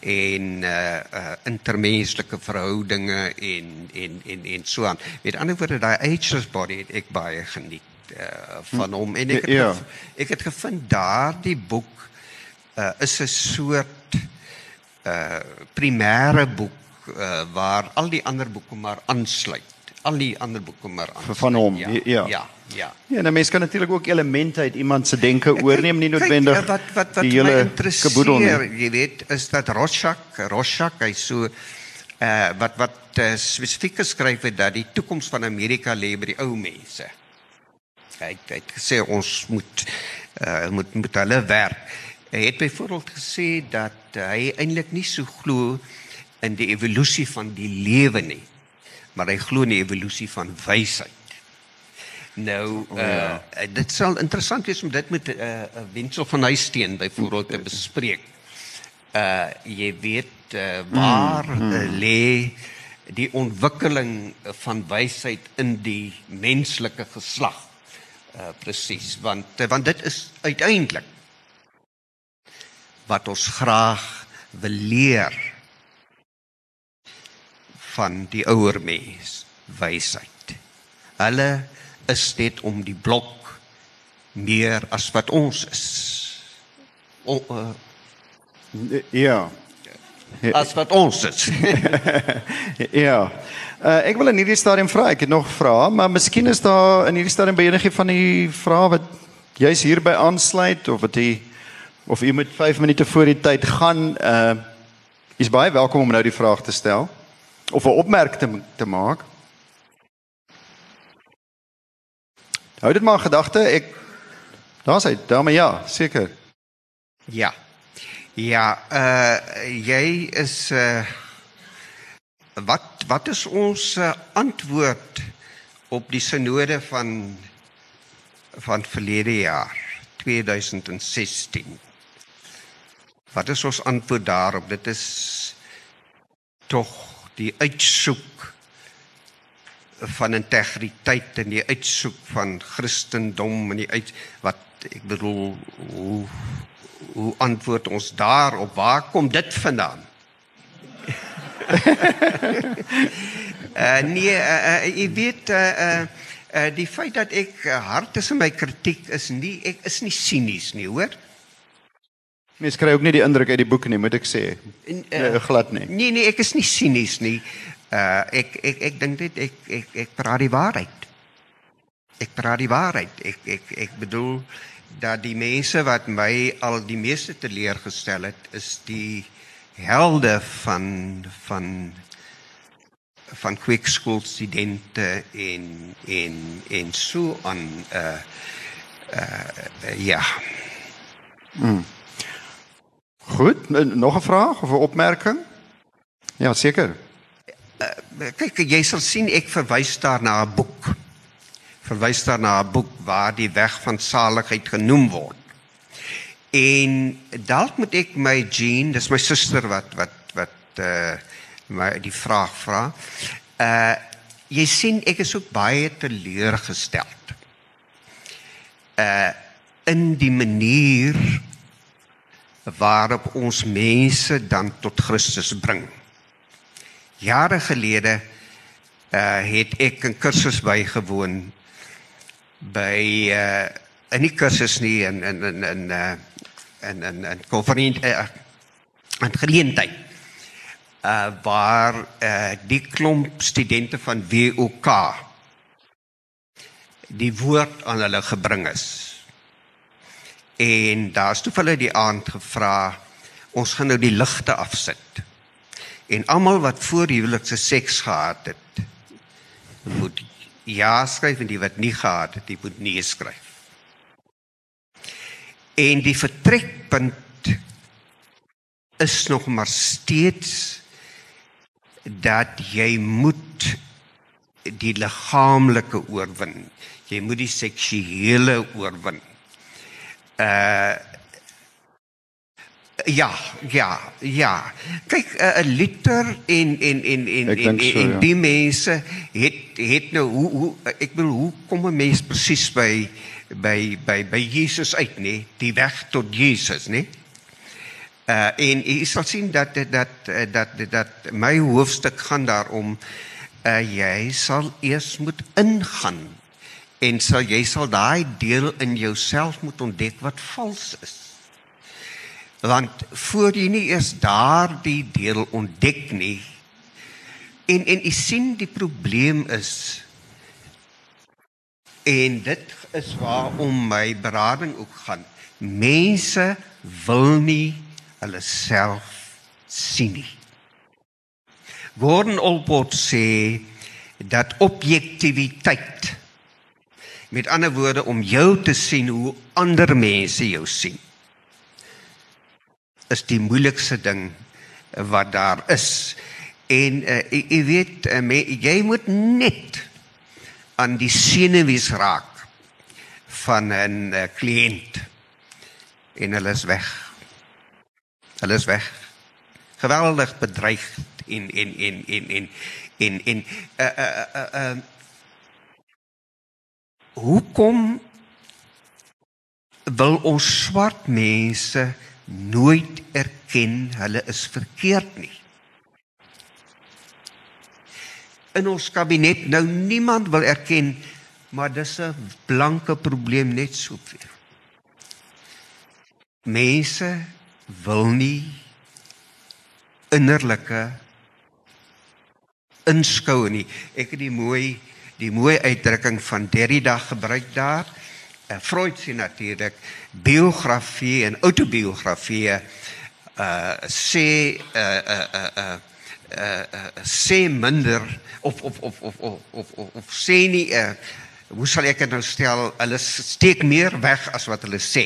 en uh uh intermenslike verhoudinge en en en en so aan. Met ander woorde daai ageless body het ek baie geniet uh van hom en ek het Ja. gev- ek het gevind daardie boek uh is 'n soort uh primêre boek uh waar al die ander boeke maar aansluit. Al die ander boeke maar aansluit. Van hom, ja. ja. Ja, ja. Ja, nou mense kan natuurlik ook elemente uit iemand se denke oorneem, nie noodwendig Kyk, wat wat wat my interesseer, jy weet, is dat Rorschach, Rorschach hy so uh wat wat uh, spesifiek geskryf het dat die toekoms van Amerika lê by die ou mense. Hy het, hy het gesê ons moet uh moet moet hulle werk. Hy het byvoorbeeld gesê dat hy eintlik nie so glo in die evolusie van die lewe nie, maar hy glo in die evolusie van wysheid. Nou, uh, ja. dit sal interessant wees om dit met 'n uh, Wensel van Huisteen byvoorbeeld te bespreek. Uh jy weet uh, waar mm, mm. Uh, lê die ontwikkeling van wysheid in die menslike geslag. Uh presies, want uh, want dit is uiteindelik wat ons graag wil leer van die ouer mens, wysheid. Hulle is net om die blok meer as wat ons is. O, uh, Ja. As wat ons is. Ja. Uh, ek wil in hierdie stadium vra, ek het nog vrae, maar miskien is daar in hierdie stadium by enige van die vrae wat jy's hierby aansluit of wat jy of jy moet 5 minute voor die tyd gaan, uh jy's baie welkom om nou die vraag te stel of 'n opmerking te, te maak. Hou dit maar in gedagte. Ek daar's hy, daarmee ja, seker. ja. Ja, uh jy is uh wat wat is ons uh, antwoord op die sinode van van verlede jaar 2016? Wat is ons antwoord daarop? Dit is tog die uitsoek van integriteit en die uitsoek van Christendom en die uit wat ek bedoel hoe hoe antwoord ons daarop? Waar kom dit vandaan? uh nee, uh, uh, jy weet uh, uh uh die feit dat ek uh, hard is in my kritiek is nie ek is nie sinies nie, hoor? Mens kry ook nie die indruk uit die boek nie, moet ek sê. En, Uh, glad nie. Nee nee, ek is nie sinies nie. Uh ek ek ek dink dit ek ek ek praat die waarheid. Ek praat die waarheid. Ek ek ek bedoel dat die mense wat my al die meeste teleurgestel het, is die helde van van van kweekskoolstudente en en en so aan uh uh ja. Goed, n- nog 'n vraag of 'n opmerking? Ja, seker. Kyk, jy sal sien ek verwys daar na 'n boek. Verwys daar na 'n boek waar die weg van saligheid genoem word. En dalk moet ek my Jean, dis my suster wat wat wat uh my die vraag vra. Uh jy sien ek is ook baie teleurgesteld. Uh in die manier waarop ons mense dan tot Christus bring. Jare gelede uh het ek 'n kursus bygewoon by uh in die kursus nie in in in in uh in in in konferensie uh, aan geleentheid uh waar uh die klomp studente van WOK die woord aan hulle gebring is. En daar's toe hulle die aand gevra ons gaan nou die ligte afsit. En almal wat voor huwelikse seks gehad het, moet ja skryf en die wat nie gehad het, die moet nee skryf. En die vertrekpunt is nog maar steeds dat jy moet die liggaamlike oorwin. Jy moet die seksuele oorwin. Uh Ja, ja, ja. Kyk, 'n uh, liter en en en en en, so, en ja. die mense het het nou hoe hoe ek bedoel hoe kom 'n mens presies by by by by Jesus uit, nê? Die weg tot Jesus, nê? Uh en jy sal sien dat dat dat dat, dat my hoofstuk gaan daarom uh jy sal eers moet ingaan en sal jy sal daai deel in jouself moet ontdek wat vals is. Want voor jy nie eers daardie deel ontdek nie en en jy sien die probleem is en dit is waarom my berading ook gaan. Mense wil nie hulle self sien nie. Gordon Allport sê dat objektiwiteit met ander woorde om jou te sien hoe ander mense jou sien is die moeilikste ding wat daar is. En uh, jy, weet uh, me, jy moet net aan die senuwees raak van 'n uh, kliënt en hulle is weg. Hulle is weg. Geweldig bedreig en en en en en en en uh uh uh, uh Hoekom wil ons swart mense nooit erken hulle is verkeerd nie? In ons kabinet nou niemand wil erken maar dis 'n blanke probleem net soveel. Mense wil nie innerlike inskou nie. Ek het die mooi die mooi uitdrukking van Derrida gebruik daar. Uh, Freud sê natuurlik biografie en autobiografie uh sê uh uh uh uh uh, uh sê minder of of of of of of, of, of sê nie uh hoe sal ek dit nou stel hulle steek meer weg as wat hulle sê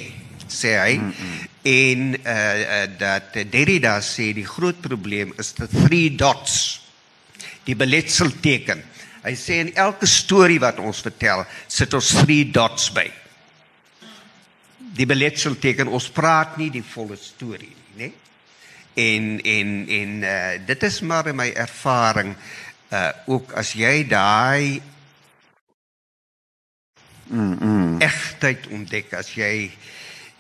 sê hy. Mm -mm. en uh, uh dat Derrida sê die groot probleem is the three dots die beletselteken. Hy sê in elke storie wat ons vertel sit ons three dots by die beletselteken ons praat nie die volle storie nie nê en en en uh, dit is maar in my ervaring uh ook as jy daai Mm. mm. egtheid ontdek as jy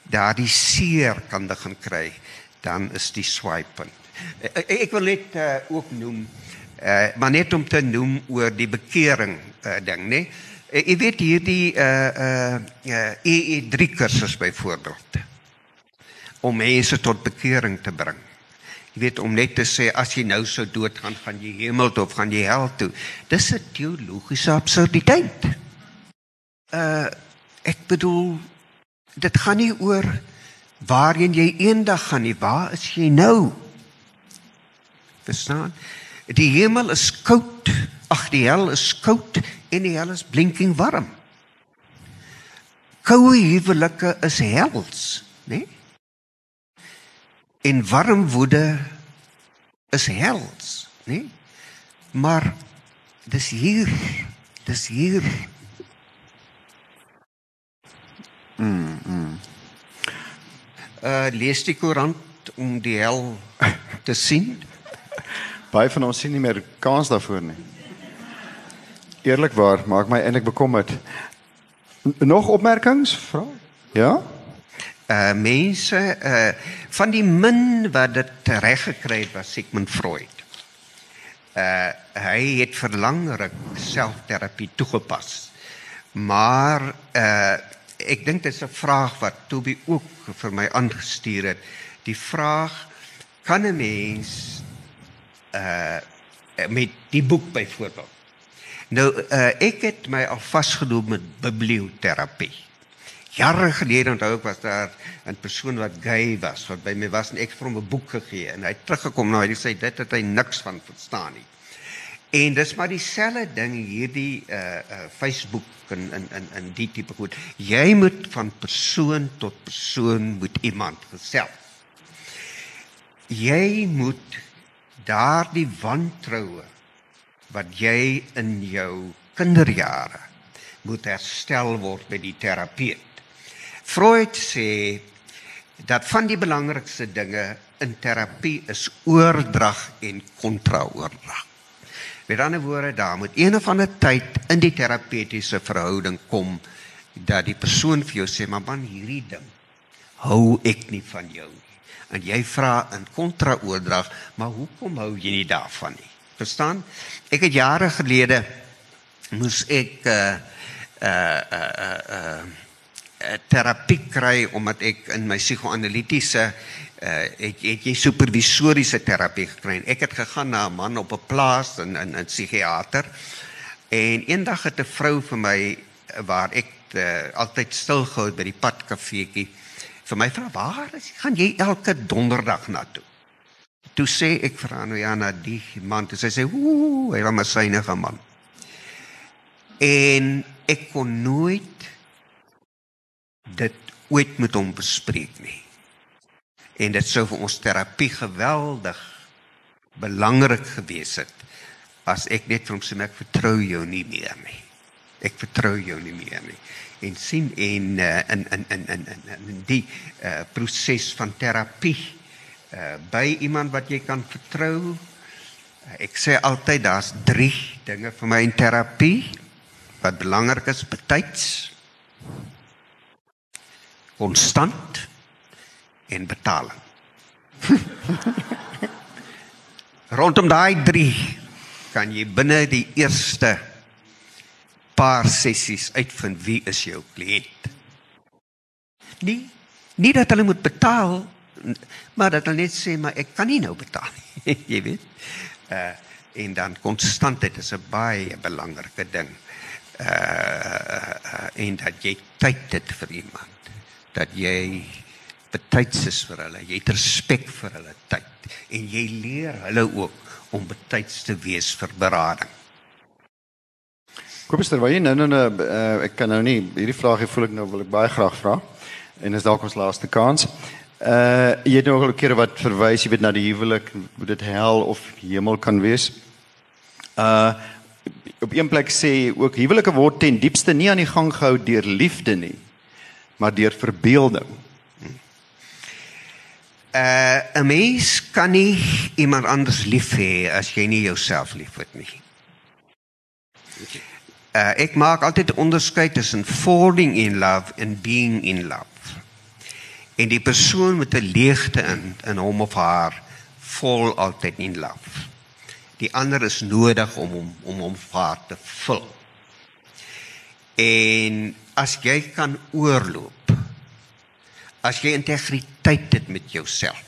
daardie seer kan begin kry dan is die swipepunt ek, ek wil net uh, ook noem uh, maar net om te noem oor die bekering uh, ding nê uh, jy weet hierdie uh uh, uh EE3 kursus byvoorbeeld om mense tot bekering te bring. Jy weet om net te sê as jy nou sou doodgaan gaan jy hemel toe of gaan jy hel toe. Dis 'n teologiese absurditeit. Uh ek bedoel dit gaan nie oor waarheen jy eendag gaan nie. Waar is jy nou? Verstaan? Die hemel is koud. Ag die hel is koud en die hel is blinking warm koue huwelike is hels nê nee? en warm woede is hels nê nee? maar dis hier dis hier Mm. mm. uh lees die koerant om die hel te sien. Baie van ons sien nie meer kans daarvoor nie. Eerlikwaar maak my eintlik bekommerd. Nog opmerkings? Vra? Ja? Uh mense uh van die min wat dit reg gekry het was Sigmund Freud. Uh hy het vir lang ruk selfterapie toegepas. Maar uh ek dink dit is 'n vraag wat Toby ook vir my aangestuur het. Die vraag kan 'n mens uh met die boek byvoorbeeld. Nou uh ek het my al vasgeloop met biblioterapie. Jare gelede onthou ek was daar 'n persoon wat gay was wat by my was en ek het vir hom 'n boek gegee en hy het teruggekom nou hy gesê dit het hy niks van verstaan nie. En dis maar dieselfde ding hierdie uh uh Facebook en in in in die tipe goed. Jy moet van persoon tot persoon moet iemand gesels. Jy moet daardie wantroue wat jy in jou kinderjare moet herstel word by die terapeut. Freud sê dat van die belangrikste dinge in terapie is oordrag en kontraoordrag. Met ander woorde, daar moet een of ander tyd in die terapeutiese verhouding kom dat die persoon vir jou sê, "Maar man, hierdie ding hou ek nie van jou nie." En jy vra in kontraoordrag, "Maar hoekom hou jy nie daarvan nie?" Verstaan? Ek het jare gelede moes ek uh uh uh uh terapie kry omdat ek in my psigoanalitiese uh het, het jy supervisoriese terapie gekry. Ek het gegaan na 'n man op 'n plaas in in 'n psigiater. En eendag het 'n vrou vir my waar ek uh, altyd stil gehou by die padkafeetjie vir my vra waar is gaan jy elke donderdag na toe? Toe sê ek vir haar nou ja na die man, toe sy sê ooh, hy was 'n synige man. En ek kon nooit dit ooit met hom bespreek nie. En dit sou vir ons terapie geweldig belangrik gewees het as ek net vir hom sê ek vertrou jou nie meer nie. Ek vertrou jou nie meer nie. En sien en uh, in in in in in die uh, proses van terapie uh, by iemand wat jy kan vertrou. Uh, ek sê altyd daar's 3 dinge vir my in terapie wat belangrik is betyds konstant en betaling. Rondom daai 3 kan jy binne die eerste paar sessies uitvind wie is jou kliënt. Nie nie dat hulle moet betaal maar dat hulle net sê maar ek kan nie nou betaal nie. jy weet. Uh en dan konstantheid is 'n baie belangrike ding. Uh, uh, en dat jy tyd het vir iemand dat jy betyds is vir hulle, jy het respek vir hulle tyd en jy leer hulle ook om betyds te wees vir berading. Kobus terwyl jy nou nou uh, ek kan nou nie hierdie vraagie voel ek nou wil ek baie graag vra en is dalk ons laaste kans. Uh jy het nou al 'n keer wat verwys jy weet na die huwelik, moet dit hel of hemel kan wees. Uh op een plek sê ook huwelike word ten diepste nie aan die gang gehou deur liefde nie, maar deur verbeelding. Uh 'n mens kan nie iemand anders lief hê as jy nie jouself liefhet nie. Uh ek maak altyd 'n onderskeid tussen falling in love en being in love. En die persoon met 'n leegte in in hom of haar fall altyd in love. Die ander is nodig om hom om hom vaar te vul. En as jy kan oorloop as jy integriteit het met jouself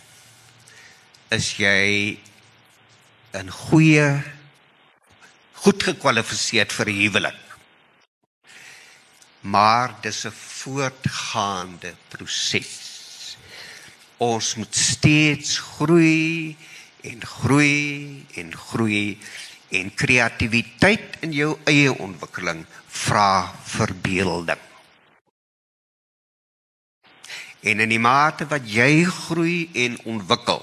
is jy 'n goeie goed gekwalifiseerd vir 'n huwelik maar dis 'n voortgaande proses ons moet steeds groei en groei en groei en kreatiwiteit in jou eie ontwikkeling vra verbeelding. En in die mate wat jy groei en ontwikkel,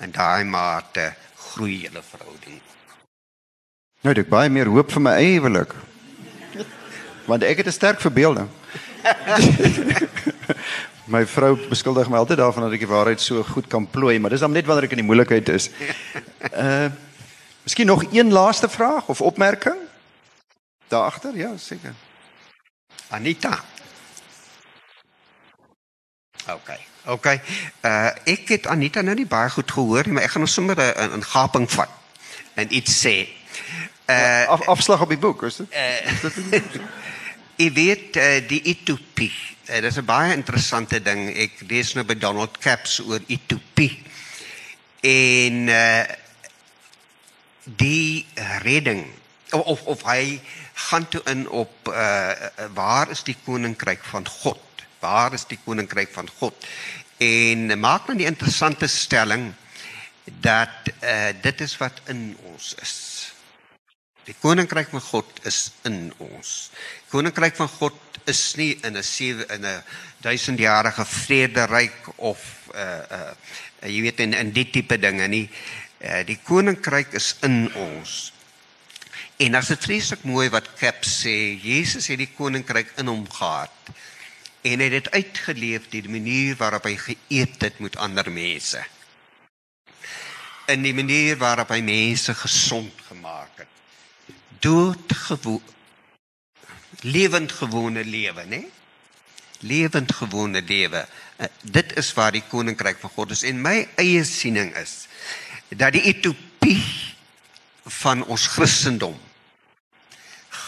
in daai mate groei julle verhouding. Nou ek baie meer hoop vir my eie huwelik. Want ek het 'n sterk verbeelding. my vrou beskuldig my altyd daarvan dat ek die waarheid so goed kan plooi, maar dis dan net wanneer ek in die moeilikheid is. Uh Miskien nog een laaste vraag of opmerking? Daar agter, ja, seker. Anita. OK. OK. Uh ek het Anita nou nie baie goed gehoor nie, maar ek gaan nou sommer 'n 'n gaping vat en iets sê. Uh Af, afslag op die boek, is dit? Uh Ek weet uh, die utopie. Uh, dit is 'n baie interessante ding. Ek lees nou by Donald Caps oor utopie. En uh die redding of of, of hy gaan toe in op uh waar is die koninkryk van God? Waar is die koninkryk van God? En maak nou die interessante stelling dat uh dit is wat in ons is. Die koninkryk van God is in ons. Koninkryk van God is nie in 'n sewe in 'n duisendjarige vrederyk of uh uh jy weet in in die tipe dinge nie. Uh die koninkryk is in ons. En as dit vreeslik mooi wat Cap sê, Jesus het die koninkryk in hom gehad En hy het dit uitgeleef die manier waarop hy geëet het met ander mense. In die manier waarop hy mense gesond gemaak het. Doodgewoon lewendgewone lewe, né? Lewendgewone lewe. Uh, dit is waar die koninkryk van God is en my eie siening is dat die utopie van ons Christendom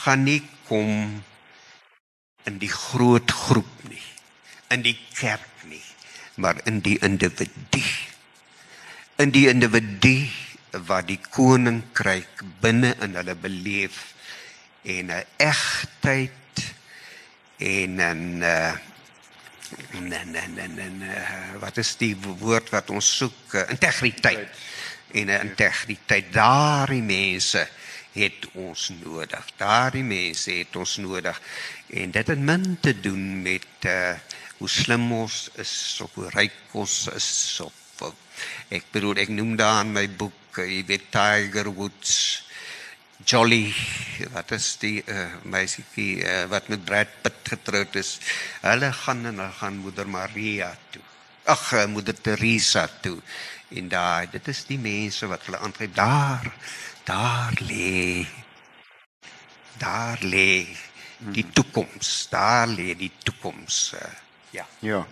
gaan nie kom in die groot groep nie, in die kerk nie, maar in die individu. In die individu wat die koninkryk binne in hulle beleef en 'n egtheid en 'n uh, nee nee nee nee wat is die woord wat ons soek? Integriteit. En 'n integriteit. Daardie mense het ons nodig. Daardie mense het ons nodig. En dit het min te doen met uh, hoe slim ons is of hoe ryk ons is of ek bedoel ek noem daar in my boek jy weet Tiger Woods Jolly wat is die uh, meisietjie uh, wat met Brad Pitt getroud is. Hulle gaan en hulle gaan moeder Maria toe. Ag uh, moeder Teresa toe. En daai dit is die mense wat hulle aangryp daar daar lê daar lê die toekoms. Daar lê die toekoms. Uh, ja. Ja.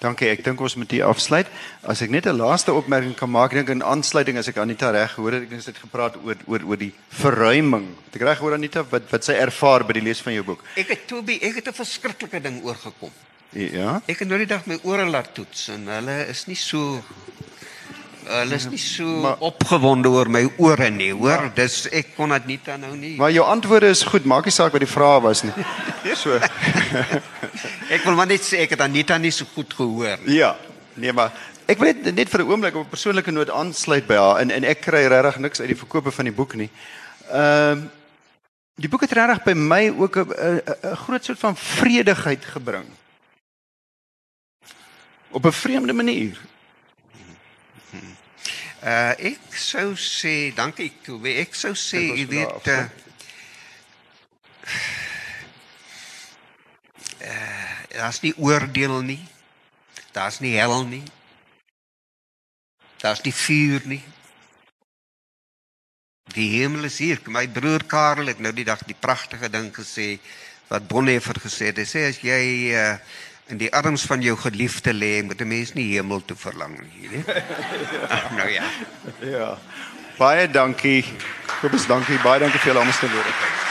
Dankie. Ek dink ons moet hier afsluit. As ek net 'n laaste opmerking kan maak, dink in aansluiting as ek Anita reg gehoor het, ek het net gepraat oor oor oor die verruiming. Het ek reg gehoor Anita wat wat sy ervaar by die lees van jou boek? Ek het Toby, ek het 'n verskriklike ding oorgekom. Ja. Ek het nou die dag my ore laat toets en hulle is nie so hulle is nie so maar, opgewonde oor my ore nie, hoor. Maar, Dis ek kon dit nie dan nou nie. Maar jou antwoorde is goed, maak nie saak wat die vrae was nie. So. ek wil maar net sê ek het Anita nie so goed gehoor. Ja. Nee, maar ek wil net net vir 'n oomblik op 'n persoonlike noot aansluit by haar en en ek kry regtig niks uit die verkope van die boek nie. Ehm um, die boek het regtig by my ook 'n 'n groot soort van vredigheid gebring. Op 'n vreemde manier. Uh ek sou sê, dankie Toby. Ek sou sê, jy weet uh, uh daar's nie oordeel nie. Daar's nie hel nie. Daar's nie vuur nie. Die hemel is hier. My broer Karel het nou die dag die pragtige ding gesê wat Bonhoeffer gesê het. Hy sê as jy uh in die arms van jou geliefde lê, moet 'n mens nie hemel toe verlang nie, weet. Ag nou ja. Ja. Baie dankie. Kobus, dankie. Baie dankie vir julle almal se lede.